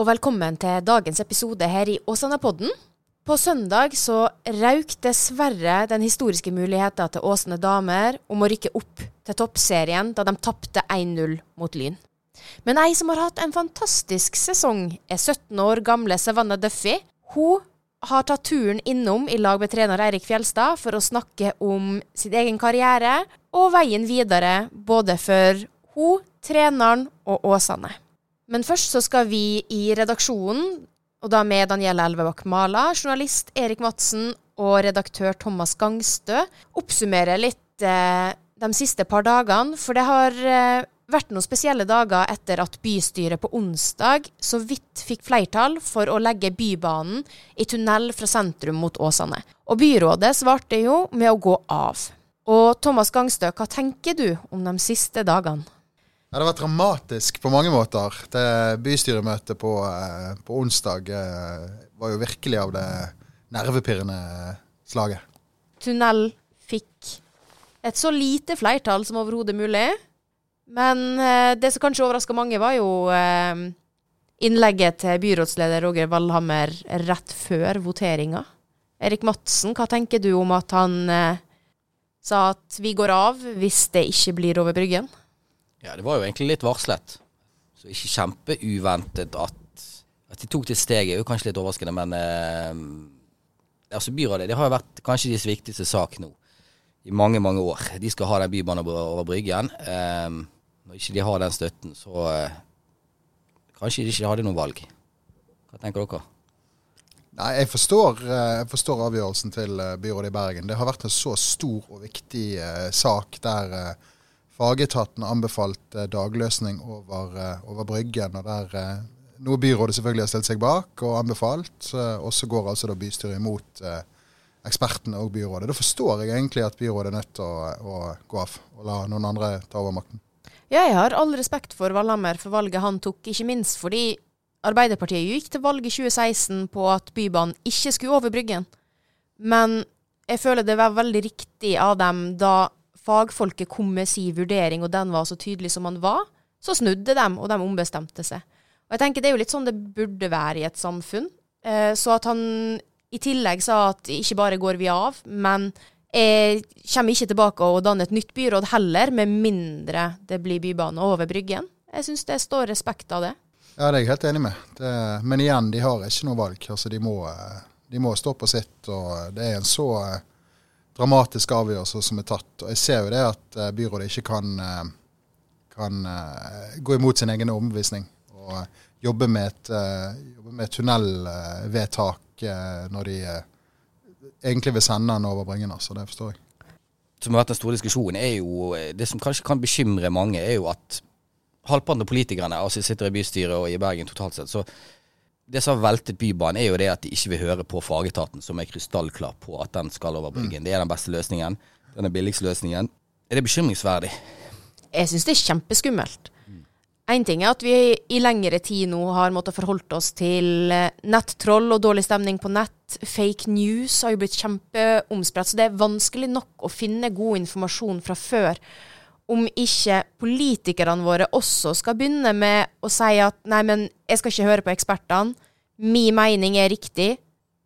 og velkommen til dagens episode her i Åsane-podden. På søndag så røyk dessverre den historiske muligheten til Åsane damer om å rykke opp til toppserien da de tapte 1-0 mot Lyn. Men ei som har hatt en fantastisk sesong, er 17 år gamle Savannah Duffy. Hun har tatt turen innom i lag med trener Eirik Fjelstad for å snakke om sin egen karriere og veien videre, både for hun, treneren og Åsane. Men først så skal vi i redaksjonen, og da med Danielle Elvebakk Mala, journalist Erik Madsen og redaktør Thomas Gangstø, oppsummere litt eh, de siste par dagene. For det har eh, vært noen spesielle dager etter at bystyret på onsdag så vidt fikk flertall for å legge Bybanen i tunnel fra sentrum mot Åsane. Og byrådet svarte jo med å gå av. Og Thomas Gangstø, hva tenker du om de siste dagene? Ja, det har vært dramatisk på mange måter. Det Bystyremøtet på, eh, på onsdag eh, var jo virkelig av det nervepirrende slaget. Tunnel fikk et så lite flertall som overhodet mulig. Men eh, det som kanskje overraska mange, var jo innlegget til byrådsleder Roger Valhammer rett før voteringa. Erik Madsen, hva tenker du om at han sa at vi går av hvis det ikke blir over Bryggen? Ja, det var jo egentlig litt varslet. Så ikke kjempeuventet at, at de tok det steget. er jo kanskje litt overraskende, men eh, altså byrådet det har jo vært kanskje deres viktigste sak nå i mange, mange år. De skal ha den bybanen over Bryggen. Eh, når ikke de har den støtten, så eh, kanskje de ikke hadde noe valg. Hva tenker dere? Nei, jeg forstår, eh, jeg forstår, avgjørelsen til eh, byrådet i Bergen. Det har vært en så stor og viktig eh, sak der Fagetaten anbefalt eh, dagløsning over, eh, over, Bryggen. og der eh, Noe byrådet selvfølgelig har stilt seg bak og anbefalt. Og så går altså da bystyret imot ekspertene og byrådet. Da forstår jeg egentlig at byrådet er nødt til å, å gå av og la noen andre ta over makten. Jeg har all respekt for Valhammer for valget han tok, ikke minst fordi Arbeiderpartiet gikk til valg i 2016 på at Bybanen ikke skulle over Bryggen. Men jeg føler det var veldig riktig av dem da fagfolket kom med sin vurdering, og den var så tydelig som den var, så snudde de, og de ombestemte seg. Og jeg tenker Det er jo litt sånn det burde være i et samfunn. Eh, så at han i tillegg sa at ikke bare går vi av, men jeg kommer ikke tilbake og danner et nytt byråd heller, med mindre det blir bybane over Bryggen. Jeg syns det står respekt av det. Ja, det er jeg helt enig med. Det, men igjen, de har ikke noe valg. Altså, de må, de må stå på sitt. og Det er en så dramatiske avgjørelser som er tatt. Og jeg ser jo det at eh, byrådet ikke kan, eh, kan eh, gå imot sin egen overbevisning og jobbe med et, jobbe med et tunnelvedtak når de egentlig vil sende den over Bryngen. Så det forstår jeg. Som har vært en stor diskusjon, er jo Det som kanskje kan bekymre mange, er jo at halvparten av politikerne altså sitter i bystyret og i Bergen totalt sett, så det som har veltet Bybanen, er jo det at de ikke vil høre på fagetaten, som er krystallklar på at den skal over Bryggen. Mm. Det er den beste løsningen. Den er billigste løsningen. Er det bekymringsverdig? Jeg syns det er kjempeskummelt. Én ting er at vi i lengre tid nå har måttet forholdt oss til eh, nettroll og dårlig stemning på nett. Fake news har jo blitt kjempeomspredt, så det er vanskelig nok å finne god informasjon fra før om ikke politikerne våre også skal begynne med å si at nei, men jeg skal ikke høre på ekspertene, min mening er riktig,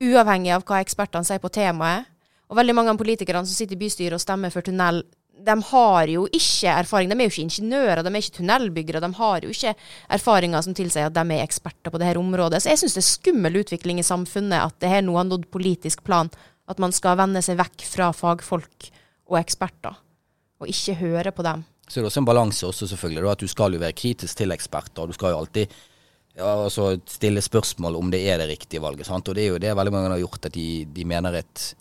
uavhengig av hva ekspertene sier på temaet. Og veldig mange av politikerne som sitter i bystyret og stemmer for tunnel, de har jo ikke erfaring. De er jo ikke ingeniører, de er ikke tunnelbyggere. De har jo ikke erfaringer som tilsier at de er eksperter på dette området. Så jeg syns det er skummel utvikling i samfunnet at det her nå har nådd politisk plan. At man skal vende seg vekk fra fagfolk og eksperter og ikke høre på dem. Så det er også en balanse også, selvfølgelig. at Du skal jo være kritisk til eksperter. og Du skal jo alltid ja, altså stille spørsmål om det er det riktige valget. Sant? Og det er jo det veldig mange har gjort, at de, de mener et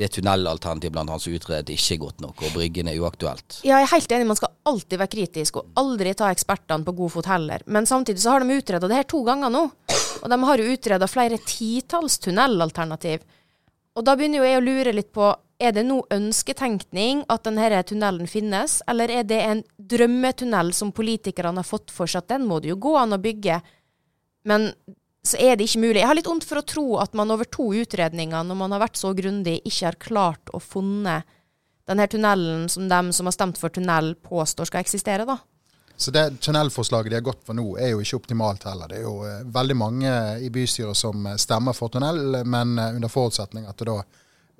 det tunnelalternativet blant annet som utredet ikke er godt nok, og Bryggen er uaktuelt. Ja, jeg er helt enig, man skal alltid være kritisk, og aldri ta ekspertene på god fot heller. Men samtidig så har de utreda det her to ganger nå. Og de har jo utreda flere titalls tunnelalternativ. Og da begynner jo jeg å lure litt på er det nå ønsketenkning at denne tunnelen finnes, eller er det en drømmetunnel som politikerne har fått for seg at den må det jo gå an å bygge, men så er det ikke mulig. Jeg har litt vondt for å tro at man over to utredninger, når man har vært så grundig, ikke har klart å funne denne tunnelen som de som har stemt for tunnel, påstår skal eksistere, da. Så det tunnelforslaget de har gått for nå, er jo ikke optimalt heller. Det er jo eh, veldig mange i bystyret som eh, stemmer for tunnel, men eh, under forutsetning at det da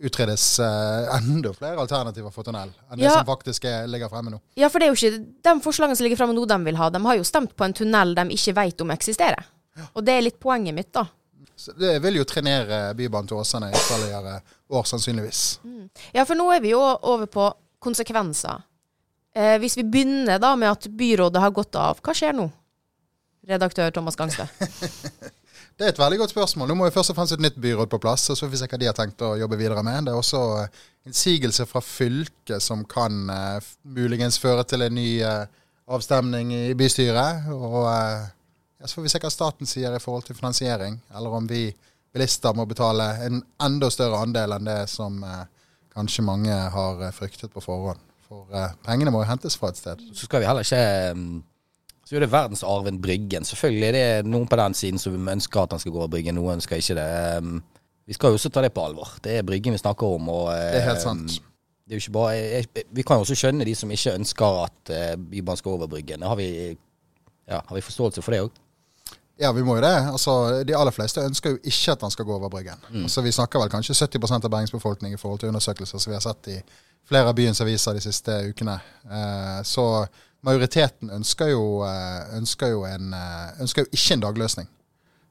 utredes eh, enda flere alternativer for tunnel enn det som faktisk er, ligger fremme nå. Ja, for det er jo ikke de forslagene som ligger fremme nå, de vil ha. De har jo stemt på en tunnel de ikke vet om eksisterer. Og det er litt poenget mitt, da. Så det vil jo trenere Bybanen til Åsane i ytterligere år, sannsynligvis. Ja, for nå er vi jo over på konsekvenser. Eh, hvis vi begynner da med at byrådet har gått av, hva skjer nå? Redaktør Thomas Gangstad. Det er et veldig godt spørsmål. Nå må jo først og fremst et nytt byråd på plass, og så får vi se hva de har tenkt å jobbe videre med. Det er også eh, innsigelse fra fylket som kan uh, muligens føre til en ny uh, avstemning i bystyret. Og uh, ja, så får vi se hva staten sier i forhold til finansiering, eller om vi bilister må betale en enda større andel enn det som kanskje mange har fryktet på forhånd. For pengene må jo hentes fra et sted. Så skal vi heller ikke um, Så er det verdensarven Bryggen. Selvfølgelig er det noen på den siden som ønsker at han skal gå av Bryggen, noen ønsker ikke det. Um, vi skal jo også ta det på alvor. Det er Bryggen vi snakker om. Og, Det er helt um, sant. Det er jo ikke bare, vi kan jo også skjønne de som ikke ønsker at uh, Bybanen skal over Bryggen. Har vi, ja, har vi forståelse for det òg? Ja, vi må jo det. Altså, de aller fleste ønsker jo ikke at han skal gå over Bryggen. Altså, vi snakker vel kanskje 70% av Bergens befolkning i forhold til undersøkelser som vi har sett i flere av byens aviser de siste ukene. Eh, så majoriteten ønsker jo, eh, ønsker, jo en, eh, ønsker jo ikke en dagløsning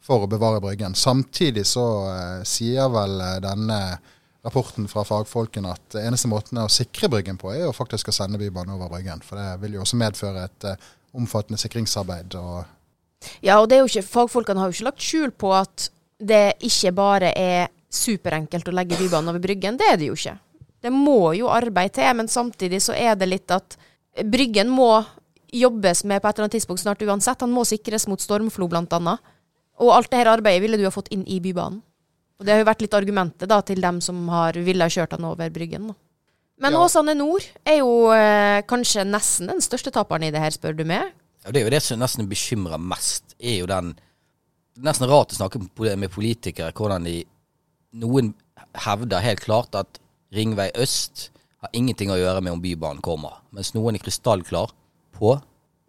for å bevare Bryggen. Samtidig så eh, sier vel denne rapporten fra fagfolkene at eneste måten å sikre Bryggen på, er jo faktisk å sende Bybanen over Bryggen. For det vil jo også medføre et omfattende sikringsarbeid. og Ja, og ikke, fagfolkene har jo ikke lagt skjul på at det ikke bare er superenkelt å legge Bybanen over Bryggen. Det er det jo ikke. Det må jo arbeid til, men samtidig så er det litt at Bryggen må jobbes med på et eller annet tidspunkt snart uansett. Han må sikres mot stormflo, blant annet. Og alt det her arbeidet ville du ha fått inn i Bybanen. Og det har jo vært litt argumentet da til dem som har ville kjørt han over Bryggen. da. Men Ja. Åsane Nord er jo eh, kanskje nesten den største taperen i det her, spør du meg. Ja, det er jo det som nesten bekymrer mest, er jo den nesten rart å snakke med- med politikere hvordan de Noen hevder helt klart at Ringvei øst har ingenting å gjøre med om Bybanen kommer, mens noen er krystallklar på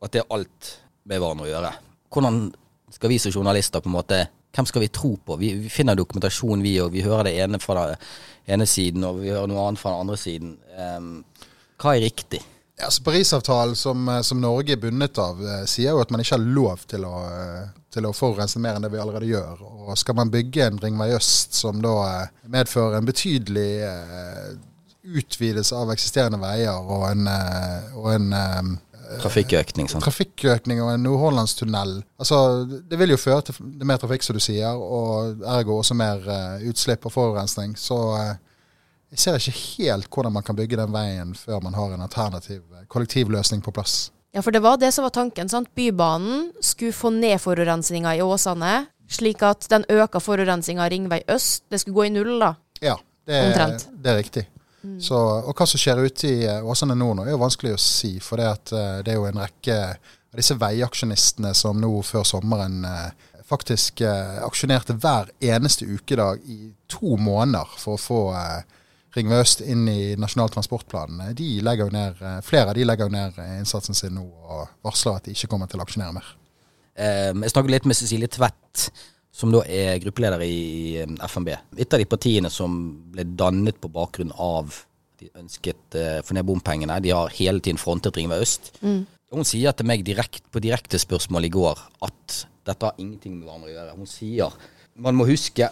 at det er alt med hverandre å gjøre. Hvordan skal vi som journalister på en måte Hvem skal vi tro på? Vi, vi finner dokumentasjon, vi òg. Vi hører det ene fra den ene siden, og vi hører noe annet fra den andre siden. Um, hva er riktig? Ja, så Parisavtalen, som, eh, som Norge er bundet av, eh, sier jo at man ikke har lov til å, eh, til å forurense mer enn det vi allerede gjør. Og skal man bygge en Ringvei øst som da medfører en betydelig utvidelse av eksisterende veier og en, eh, og en eh, Trafikkøkning, sant? trafikkøkning og en Nordhordlandstunnel Altså, Det vil jo føre til er mer trafikk, som du sier, og ergo også mer eh, utslipp og forurensning. Så jeg ser ikke helt hvordan man kan bygge den veien før man har en alternativ kollektivløsning på plass. Ja, for det var det som var tanken. sant? Bybanen skulle få ned forurensninga i Åsane, slik at den øka forurensninga av Ringvei øst. Det skulle gå i null, da. Ja, det er, Omtrent. det er riktig. Så, og hva som skjer ute i eh, Åsane nå, nå, er jo vanskelig å si. For det, at, eh, det er jo en rekke av disse veiaksjonistene som nå før sommeren eh, faktisk eh, aksjonerte hver eneste ukedag i to måneder for å få eh, Ringvei øst inn i Nasjonal transportplan. De legger jo ned, flere av de legger jo ned innsatsen sin nå og varsler at de ikke kommer til å aksjonere mer. Eh, jeg snakket litt med Cecilie Tvedt, som da er gruppeleder i eh, FNB. Et av de partiene som ble dannet på bakgrunn av de ønsket å få ned bompengene. De har hele tiden frontet Ringvei øst. Hun sier til meg direkt, på direkte spørsmål i går at dette har ingenting med hverandre å gjøre. Hun sier man må huske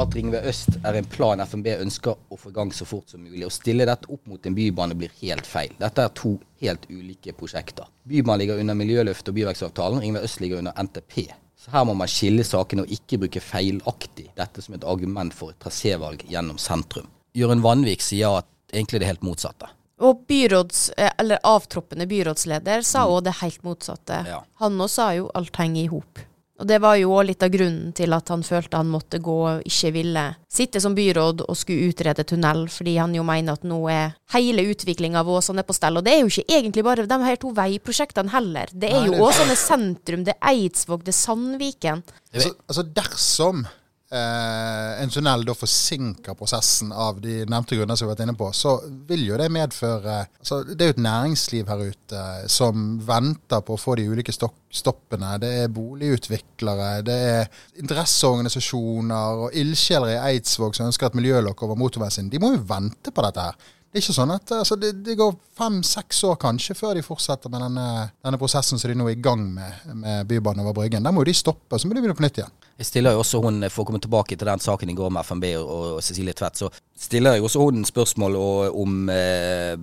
at Ringvei øst er en plan FNB ønsker å få i gang så fort som mulig. Å stille dette opp mot en bybane blir helt feil. Dette er to helt ulike prosjekter. Bybanen ligger under Miljøløftet og byvekstavtalen. Ringvei øst ligger under NTP. Så her må man skille sakene og ikke bruke feilaktig dette som et argument for et trasévalg gjennom sentrum. Jørund Vanvik sier at egentlig det er helt motsatte. Og byråds, eh, eller avtroppende byrådsleder sa òg det helt motsatte. Ja. Han òg sa jo alt henger i hop. Og det var jo òg litt av grunnen til at han følte han måtte gå og ikke ville sitte som byråd og skulle utrede tunnel, fordi han jo mener at nå er hele utviklinga av Åsane på stell. Og det er jo ikke egentlig bare de her to veiprosjektene heller. Det er jo Åsane sentrum, det er Eidsvåg, det er Sandviken. Altså, altså dersom eh, en tunnel da forsinker prosessen av de nevnte grunner som vi har vært inne på, så vil jo det medføre altså Det er jo et næringsliv her ute som venter på å få de ulike stoppene. Det er boligutviklere, det er interesseorganisasjoner og ildsjeler i Eidsvåg som ønsker et miljølokk over motorveien sin. De må jo vente på dette her. Det er ikke sånn at altså, det, det, går fem-seks år kanskje før de fortsetter med denne, denne, prosessen som de nå er i gang med, med Bybanen over Bryggen. Der må de stoppe, så må de begynne på nytt igjen. Jeg stiller jo også hun, For å komme tilbake til den saken i går med FNB og Cecilie Tvedt, så stiller jeg også hun spørsmål om eh,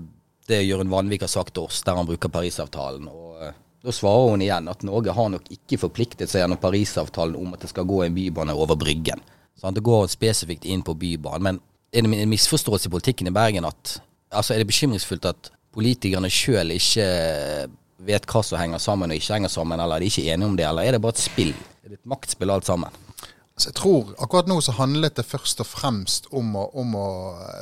det Jørund Vanvik har sagt til oss, der han bruker Parisavtalen. og eh, Da svarer hun igjen at Norge har nok ikke forpliktet seg gjennom Parisavtalen om at det skal gå en bybane over Bryggen. Så Det går spesifikt inn på Bybanen. Men er det en misforståelse i politikken i Bergen at altså er det bekymringsfullt at politikerne sjøl ikke vet hva som henger sammen og ikke henger sammen, eller er de ikke enige om det, eller er det bare et spill? Er det et maktspill alt sammen? Altså jeg tror Akkurat nå så handlet det først og fremst om å, om å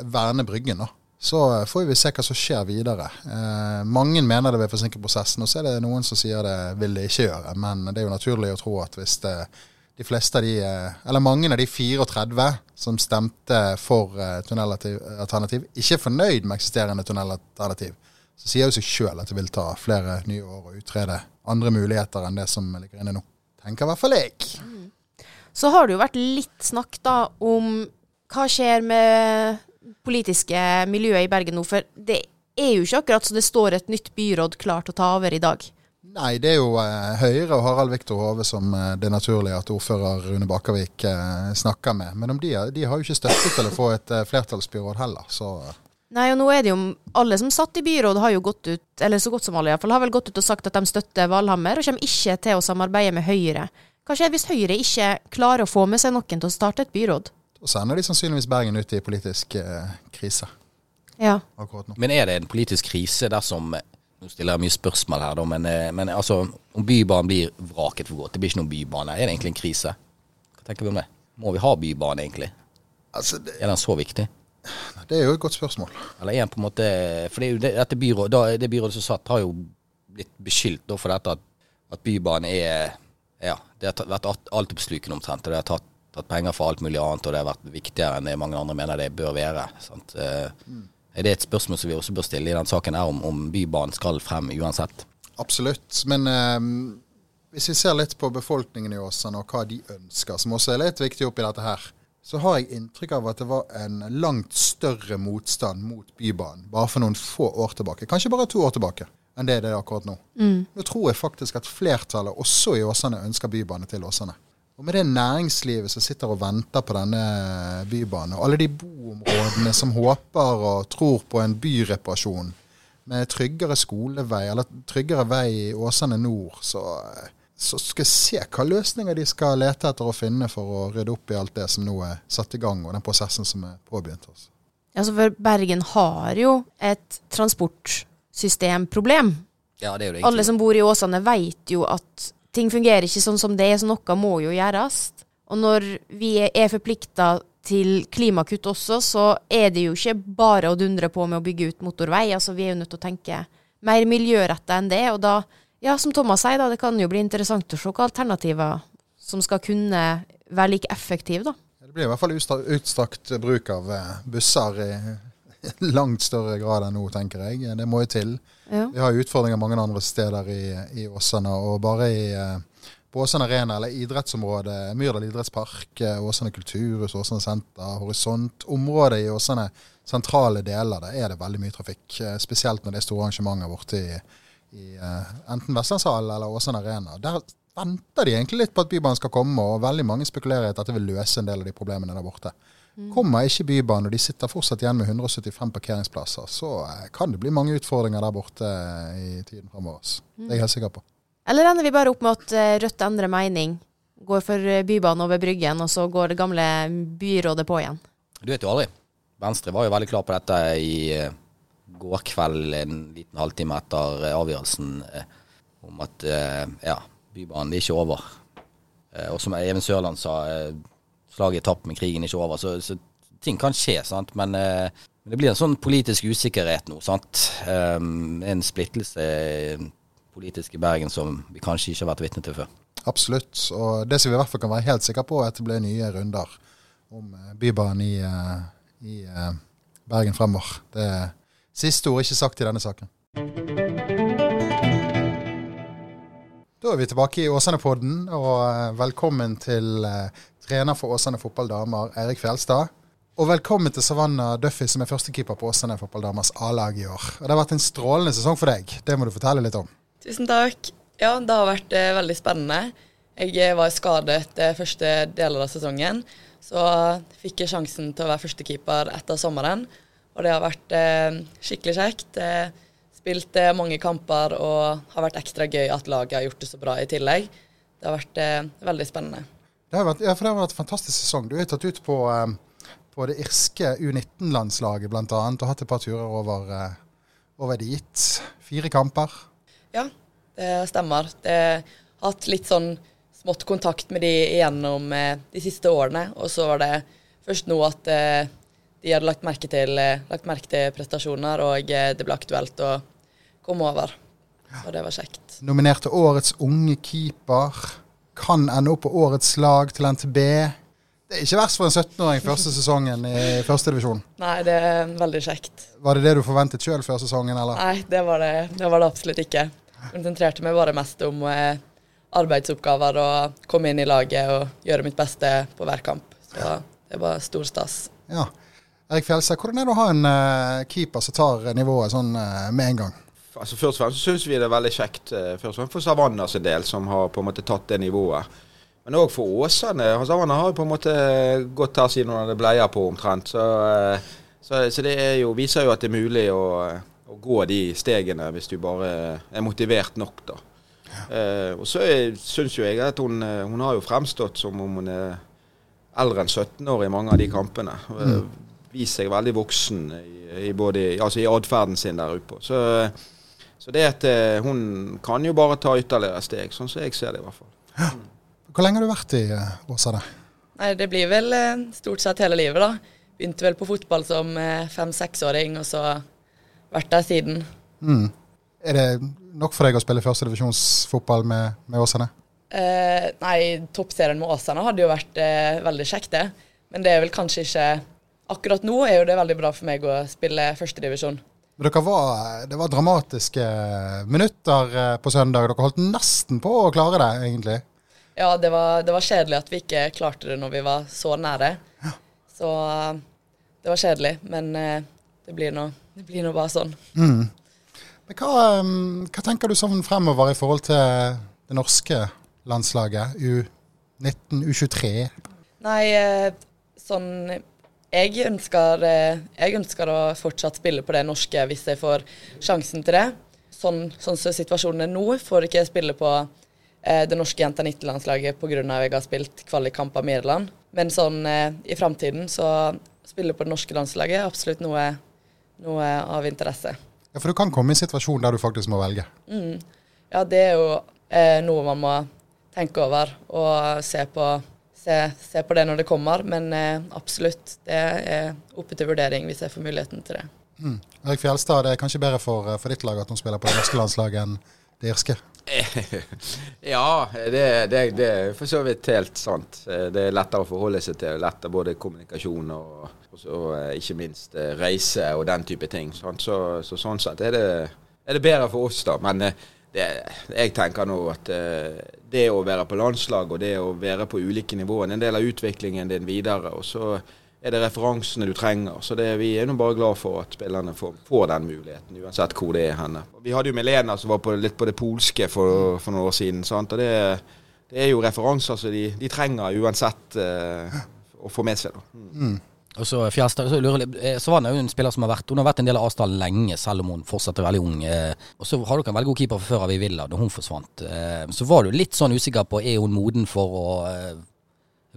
verne Bryggen. da. Så får vi se hva som skjer videre. Eh, mange mener det vil forsinke prosessen, og så er det noen som sier det vil det ikke gjøre. Men det er jo naturlig å tro at hvis det, de fleste av de, eh, eller mange av de 34 som stemte for eh, tunnelalternativ, ikke er fornøyd med eksisterende tunnelalternativ, så sier jo seg sjøl at det vil ta flere nye år å utrede andre muligheter enn det som ligger inne nå. Tenker i hvert fall jeg. Så har det jo vært litt snakk da om hva skjer med politiske miljøet i Bergen nå, for det er jo ikke akkurat så det står et nytt byråd klart å ta over i dag. Nei, det er jo eh, Høyre og Harald Viktor Hove som eh, det er naturlig at ordfører Rune Bakervik eh, snakker med. Men de, de, har jo ikke støtte til å få et flertallsbyråd heller, så. Nei, og nå er det jo Alle som satt i byråd, har jo gått ut, eller så godt som alle iallfall, har vel gått ut og sagt at de støtter Valhammer, og kommer ikke til å samarbeide med Høyre. Hva skjer hvis Høyre ikke klarer å få med seg noen til å starte et byråd? Da sender de sannsynligvis Bergen ut i politisk eh, krise. Ja. Akkurat nå. Men er det en politisk krise dersom nå stiller jeg mye spørsmål her, da, men, eh, men altså, om Bybanen blir vraket for godt, det blir ikke noen bybane, er det egentlig en krise? Hva tenker vi om det? Må vi ha bybane, egentlig? Altså, det, er den så viktig? Det er jo et godt spørsmål. Eller er på en måte For det, det, dette byrådet, da, det byrådet som satt, har jo blitt beskyldt for dette at, at bybane er Ja, det har vært altoppslukende omtrent. og det har tatt, tatt, penger for alt mulig annet, og det har vært viktigere enn det mange andre mener det bør være. sant? Eh, mm. Er det et spørsmål som vi også bør stille i den saken her, om, om Bybanen skal frem uansett? Absolutt. Men eh, hvis vi ser litt på befolkningen i Åsane og hva de ønsker, som også er litt viktig oppi dette her, så har jeg inntrykk av at det var en langt større motstand mot Bybanen bare for noen få år tilbake. Kanskje bare to år tilbake enn det det er akkurat nå. Mm. Nå tror jeg faktisk at flertallet også i Åsane ønsker bybane til Åsane. Og med det næringslivet som sitter og venter på denne bybanen, og alle de boområdene som håper og tror på en byreparasjon med tryggere skolevei, eller tryggere vei i Åsane nord, så, så skal jeg se hva løsninger de skal lete etter å finne for å rydde opp i alt det som nå er satt i gang, og den prosessen som er påbegynt. Altså. Altså for Bergen har jo et transportsystemproblem. Ja, det er jo det Alle som bor i Åsane, vet jo at ting fungerer ikke sånn som det er, så noe må jo gjøres. Og når vi er forplikta til klimakutt også, så er det jo ikke bare å dundre på med å bygge ut motorvei. Altså, vi er jo nødt til å tenke mer miljøretta enn det. Og da, ja, som Thomas sier, da, det kan jo bli interessant å se hva alternativer som skal kunne være like effektive, da. Det blir i hvert fall utstrakt bruk av eh, busser i langt større grad enn nå, tenker jeg. Det må jo til. Ja. Vi har utfordringer mange andre steder i, i Åsane. Og bare i, eh, på Åsane Arena, eller idrettsområdet, Myrdal idrettspark, eh, Åsane kulturhus, Åsane senter, Horisont. Området i Åsane, sentrale deler, der er det veldig mye trafikk. Eh, spesielt når det er store arrangementer borte i, i enten Vestlandshallen eller Åsane Arena. Der venter de egentlig litt på at Bybanen skal komme, og veldig mange spekulerer i at dette vil løse en del av de problemene der borte. Mm. Kommer ikke Bybanen, og de sitter fortsatt igjen med 175 parkeringsplasser, så eh, kan det bli mange utfordringer der borte eh, i tiden framover. Det er jeg helt sikker på. Eller ender vi bare opp med at eh, Rødt endrer mening, går for Bybanen over Bryggen, og så går det gamle byrådet på igjen? Du vet jo aldri. Venstre var jo veldig klar på dette i går kveld, en liten halvtime etter avgjørelsen, om at ja, Bybanen er ikke over. Og som Even Sørland sa, slaget er tapt, men krigen er ikke over. Så, så ting kan skje, sant. Men eh, det blir en sånn politisk usikkerhet nå, sant. Um, en splittelse politisk i Bergen som vi kanskje ikke har vært vitne til før. Absolutt. Og det som vi i hvert fall kan være helt sikre på, er at det blir nye runder om eh, Bybanen i, eh, i eh, Bergen fremover. Det er siste ord ikke sagt i denne saken. Da er vi tilbake i Åsane-podden, og velkommen til trener for Åsane fotballdamer, Eirik Fjelstad. Og velkommen til Savannah Duffy, som er førstekeeper på Åsane fotballdamers A-lag i år. Og Det har vært en strålende sesong for deg. Det må du fortelle litt om. Tusen takk. Ja, det har vært eh, veldig spennende. Jeg eh, var skadet eh, første deler av sesongen. Så fikk jeg sjansen til å være førstekeeper etter sommeren. Og det har vært eh, skikkelig kjekt. Eh, spilt eh, mange kamper og har vært ekstra gøy at laget har gjort det så bra i tillegg. Det har vært veldig spennende. Det har vært, ja, for det har vært en fantastisk sesong. Du er tatt ut på, eh, på det irske U19-landslaget bl.a. og hatt et par turer over, eh, over dit. Fire kamper. Ja, det stemmer. Jeg har hatt litt sånn smått kontakt med de igjennom eh, de siste årene. Og så var det først nå at de hadde lagt merke til, lagt merke til prestasjoner, og det ble aktuelt å komme over. Og det var kjekt. Nominert til Årets unge keeper. Kan ende opp på årets lag til NTB. Det er ikke verst for en 17-åring første sesongen i førstedivisjon. Nei, det er veldig kjekt. Var det det du forventet sjøl før sesongen, eller? Nei, det var det, det var det absolutt ikke. Jeg konsentrerte meg bare mest om eh, arbeidsoppgaver og komme inn i laget og gjøre mitt beste på hver kamp. Så det var stor stas. Ja. Erik Fjelse, hvordan er det å ha en eh, keeper som tar nivået sånn eh, med en gang? Altså Først og fremst syns vi det er veldig kjekt eh, først og fremst for Savanna sin del, som har på en måte tatt det nivået. Men òg for Åsane. Savanna har på en måte gått her siden hun hadde bleier på omtrent. Så, eh, så, så det jo, viser jo at det er mulig å, å gå de stegene hvis du bare er motivert nok, da. Eh, og så syns jo jeg at hun, hun har jo fremstått som om hun er eldre enn 17 år i mange av de kampene. Mm. Vist seg veldig voksen i, i, både, altså i atferden sin der ute. Så, så det at eh, hun kan jo bare ta ytterligere steg, sånn som jeg ser det i hvert fall. Ja. Hvor lenge har du vært i eh, Åsane? Nei, Det blir vel eh, stort sett hele livet, da. Begynte vel på fotball som fem-seksåring, og så vært der siden. Mm. Er det nok for deg å spille førstedivisjonsfotball med, med Åsane? Eh, nei, toppserien med Åsane hadde jo vært eh, veldig kjekt, det. Men det er vel kanskje ikke Akkurat nå er jo det veldig bra for meg å spille førstedivisjon. Dere var, det var dramatiske minutter eh, på søndag. Dere holdt nesten på å klare det, egentlig. Ja, det var, det var kjedelig at vi ikke klarte det når vi var så nære. Ja. Så det var kjedelig, men eh, det blir nå, det blir nå bare sånn. Mm. Men hva, mm, hva, tenker du sånn fremover i forhold til det norske landslaget? U19, U23? Nei, eh, sånn jeg ønsker, eh, jeg ønsker, å fortsatt spille på det norske hvis jeg får sjansen til det. Sånn, sånn som situasjonen er nå, får ikke jeg spille på eh, det norske jenta 19-landslaget pga. at jeg har spilt kvalikkamper med Irland. Men sånn eh, i framtiden så spille på det norske landslaget er absolutt noe, noe, av interesse. Ja, For du kan komme i en situasjon der du faktisk må velge? Mm. Ja, det er jo eh, noe man må tenke over og se på se, se, på det når det kommer. Men eh, absolutt, det er oppe til vurdering hvis jeg får muligheten til det. Mm. Erik Fjelstad, det er kanskje bedre for, eh, for ditt lag at hun spiller på det norske landslaget enn det irske? ja, det, det, det, er for så vidt helt sant. Det er lettere å forholde seg til. Lettere både kommunikasjon og, og så, eh, ikke minst eh, reise og den type ting. Så, så, sånn sett er det, er det bedre for oss, da. Men det, jeg tenker nå at uh, det å være på landslag og det å være på ulike nivåer er en del av utviklingen din videre. Og så er det referansene du trenger. Så det, vi er nå bare glad for at spillerne får, får, den muligheten, uansett hvor det er henne. Vi hadde jo Melena som var på, litt på det polske for, for noen år siden. Sant? Og det, det, er jo referanser som de, de trenger uansett uh, å få med seg. Da. Mm. Og så Fjærstad, så lurer eh, Savannah er jo en spiller som har vært Hun har vært en del av Asdal lenge, selv om hun fortsatt er veldig ung. Eh, og så har dere en veldig god keeper før av i Villa, da hun forsvant. Eh, så var du litt sånn usikker på er hun moden for å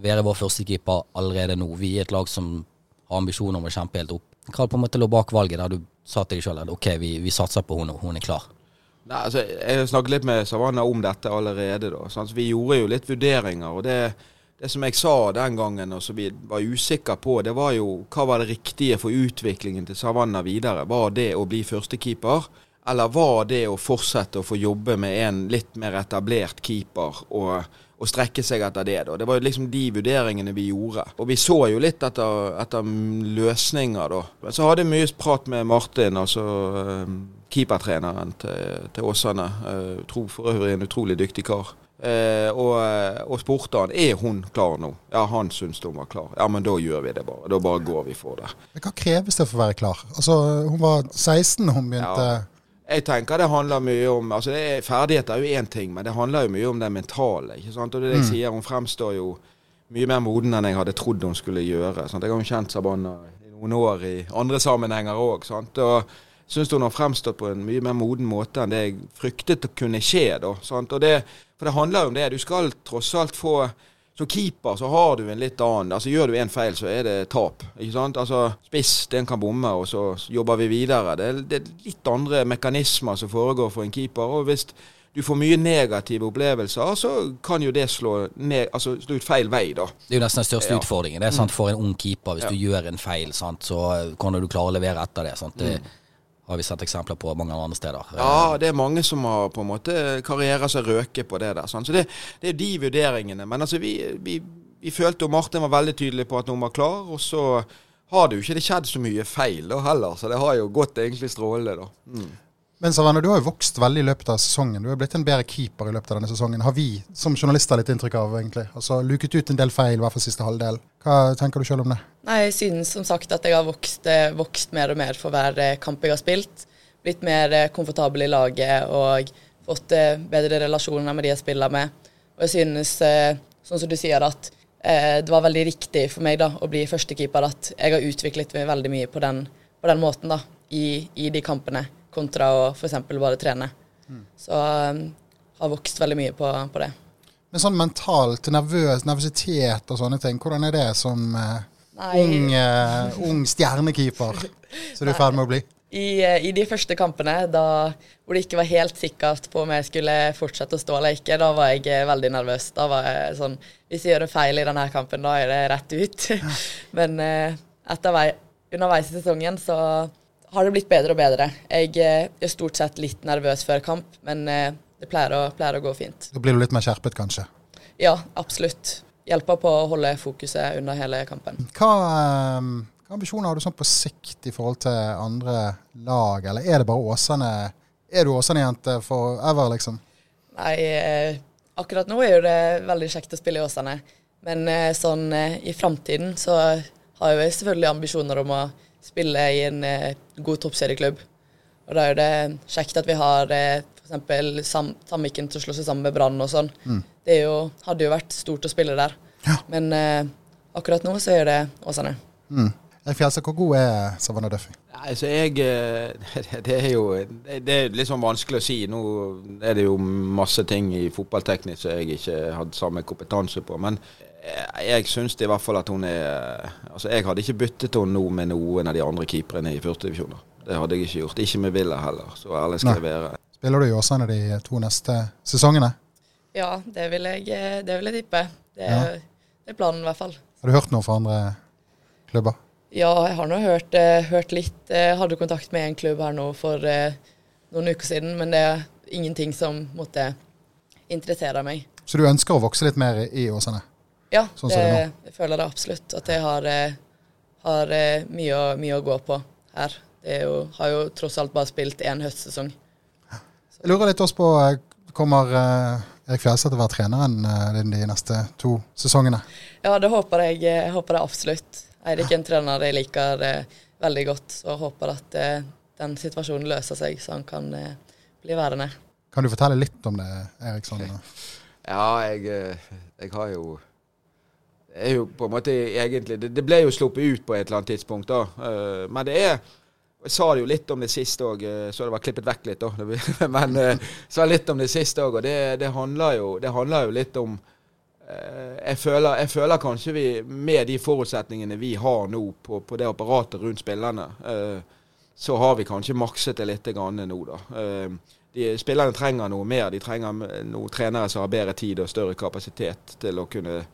være vår første keeper allerede nå. Vi er et lag som har ambisjoner om å kjempe helt opp. Hva på en måte lå bak valget der du sa til deg sjøl at ok, vi, vi, satser på henne, hun er klar? Nei, altså, jeg snakket litt med Savannah om dette allerede. da. Sånn, vi gjorde jo litt vurderinger. og det det som jeg sa den gangen, og som vi var usikre på, det var jo hva var det riktige for utviklingen til Savanna videre? Var det å bli førstekeeper, eller var det å fortsette å få jobbe med en litt mer etablert keeper og, og strekke seg etter det? da? Det var jo liksom de vurderingene vi gjorde. Og vi så jo litt etter, etter løsninger, da. Men så hadde jeg mye prat med Martin, altså eh, keepertreneren til, til Åsane. Eh, tro for øvrig en utrolig dyktig kar. Eh, og, og spurte han er hun klar nå. Ja, han syntes hun var klar. Ja, men da gjør vi det bare. Da bare går vi for det. Men Hva kreves det for å være klar? Altså, Hun var 16 da hun begynte. Ja. Jeg tenker det handler mye om altså det er, Ferdigheter er jo én ting, men det handler jo mye om det mentale. ikke sant? Og det er det jeg sier, Hun fremstår jo mye mer moden enn jeg hadde trodd hun skulle gjøre. Sant? Jeg har jo kjent Sabana i noen år i andre sammenhenger òg. Og syns hun har fremstått på en mye mer moden måte enn det jeg fryktet å kunne skje. da, det, For det handler jo om det. Du skal tross alt få som keeper så har du en litt annen altså Gjør du en feil, så er det tap. ikke sant? Altså Spiss, den kan bomme, og så jobber vi videre. Det er, det er litt andre mekanismer som foregår for en keeper. og hvis du får mye negative opplevelser, så kan jo det slå, ned, altså, slå ut feil vei, da. Det er jo nesten den største Ja. utfordringen. Det er sant, For en ung keeper, hvis Ja. du gjør en feil, sant, så kan du klare å levere etter det. Sant? Det har vi sett eksempler på mange andre steder. Ja, det er mange som har på en måte karrierer seg røke på det der. Sånn. Så det, det er de vurderingene. Men altså, vi, vi, vi følte, og Martin var veldig tydelig på at noen var klar, og så har det jo ikke det skjedd så mye feil da heller, så det har jo gått egentlig strålende, da. Mm. Men Savannah, du har jo vokst veldig i løpet av sesongen. Du er blitt en bedre keeper i løpet av denne sesongen. Har vi som journalister litt inntrykk av, egentlig. Altså Luket ut en del feil, i hvert fall siste halvdel. Hva tenker du sjøl om det? Nei, jeg synes som sagt at jeg har vokst, eh, vokst mer og mer for hver eh, kamp jeg har spilt. Blitt mer eh, komfortabel i laget og fått bedre relasjoner med de jeg spiller med. Og jeg synes, sånn som du sier, at det var veldig riktig for meg da, å bli førstekeeper. At jeg har utviklet meg veldig mye på den, på den måten da, i, i de kampene, kontra å f.eks. bare trene. Så um, har vokst veldig mye på, på det. Men sånn mentalt, nervøs, nervøsitet og sånne ting, hvordan er det som uh, ung, uh, ung stjernekeeper som du er i ferd med å bli? I, eh, I de første kampene, da, hvor det ikke var helt sikkert på om jeg skulle fortsette å stå eller ikke, da var jeg veldig nervøs. Da var jeg sånn Hvis jeg gjør en feil i denne kampen, da er det rett ut. Men uh, etter vei, underveis i sesongen så har det blitt bedre og bedre. Jeg eh, er stort sett litt nervøs før kamp, men eh, det pleier å, pleier å gå fint. Da blir du litt mer skjerpet, kanskje. Ja, absolutt. Hjelper på å holde fokuset under hele kampen. Hva, eh, hva ambisjoner har du sånn på sikt i forhold til andre lag, eller er det bare Åsane? Er du Åsane-jente forever, liksom? Nei, eh, akkurat nå er jo det veldig kjekt å spille i Åsane. Men sånn i framtiden så har jeg selvfølgelig ambisjoner om å spille i en eh, god toppserieklubb. Og da er det kjekt at vi har eh, f.eks. Sam Sandviken til å slå seg sammen med Brann og sånn. Det er jo, hadde jo vært stort å spille der. Men eh, akkurat nå så er det Åsane. Mm. Fjellstad, hvor god er Savannah Duffy? Nei, så jeg eh, Det er jo det er litt sånn vanskelig å si. Nå er det jo masse ting i fotballteknisk som jeg ikke hadde samme kompetanse på. Men jeg syns i hvert fall at hun er Altså, jeg hadde ikke byttet henne nå med noen av de andre keeperne i førstedivisjoner. Det hadde jeg ikke gjort. Ikke med Villa heller, så ærlig skal jeg være. Spiller du i Åsane de to neste sesongene? Ja, det vil jeg, eh, det vil jeg tippe. Det Ja. er, det er planen i hvert fall. Har du hørt noe fra andre klubber? Ja, jeg har nå hørt, eh, hørt litt. Jeg hadde kontakt med en klubb her nå for eh, noen uker siden, men det er ingenting som måtte interessere meg. Så du ønsker å vokse litt mer i Åsane? Ja, Sånn det, det jeg føler det absolutt. At jeg har, eh, har eh, mye, mye å gå på her. Det er jo, har jo tross alt bare spilt én høstsesong. Jeg lurer litt også på, eh, kommer Erik Fjellstad til å være treneren din de neste to sesongene? Ja, det håper jeg, jeg håper det absolutt. Eirik er en trener jeg liker veldig godt, så jeg håper at den situasjonen løser seg, så han kan bli værende. Kan du fortelle litt om det, Erik? Sånn, Ja, jeg, jeg har jo er jo på en måte egentlig Det, det ble jo sluppet ut på et eller annet tidspunkt, da. Eh, Men det er Jeg sa det jo litt om det siste òg, så det var klippet vekk litt, da. Men eh, sa litt om det siste òg, og det, det, handler jo, det handler jo litt om eh, jeg føler, jeg føler kanskje vi, med de forutsetningene vi har nå på, på det apparatet rundt spillerne, eh, så har vi kanskje makset det litt nå, da. Eh, de, spillerne trenger noe mer. De trenger noen trenere som har bedre tid og større kapasitet til å kunne eh,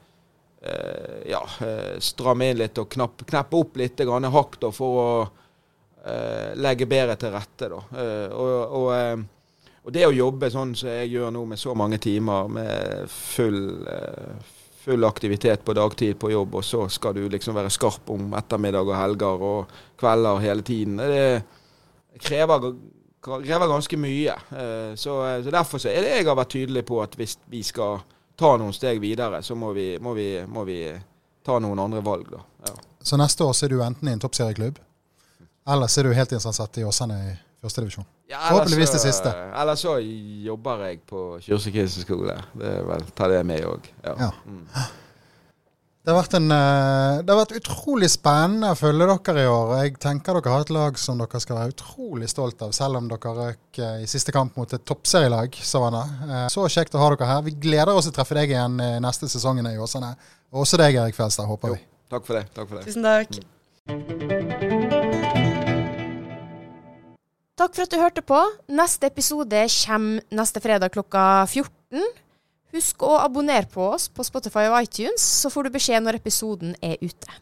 ja, eh, stramme inn litt og knapp, kneppe opp litt hakk da, for å eh, legge bedre til rette. da. Eh, og, og, eh, og det å jobbe sånn som jeg gjør nå, med så mange timer med full, eh, full aktivitet på dagtid på jobb, og så skal du liksom være skarp om ettermiddag og helger og kvelder hele tiden. Det krever, krever ganske mye. Eh, så, eh, så Derfor så er det jeg har vært tydelig på at hvis vi skal ta noen steg videre, så må vi, må vi, må vi ta noen andre valg. da. Ja. Så neste år så er du enten i en toppserieklubb, eller så er du helt interessert i Åsane i førstedivisjon. Ja, Forhåpentligvis det siste. Eller så jobber jeg på Kyrse skole. Det er vel, Ta det med òg. Ja. Ja. Mm. Det har, vært en, eh, det har vært utrolig spennende å følge dere i år. Jeg tenker dere har et lag som dere skal være utrolig stolt av, selv om dere røk eh, i siste kamp mot et toppserielag. Savannah. Eh, Så kjekt å ha dere her. Vi gleder oss til å treffe deg igjen i neste sesong i Åsane. Og også deg, Erik Felstad, håper Jo, vi. takk for det. Takk for det. Tusen takk. Takk for at du hørte på. Neste episode kommer neste fredag klokka 14. Husk å abonnere på oss på Spotify og iTunes, så får du beskjed når episoden er ute.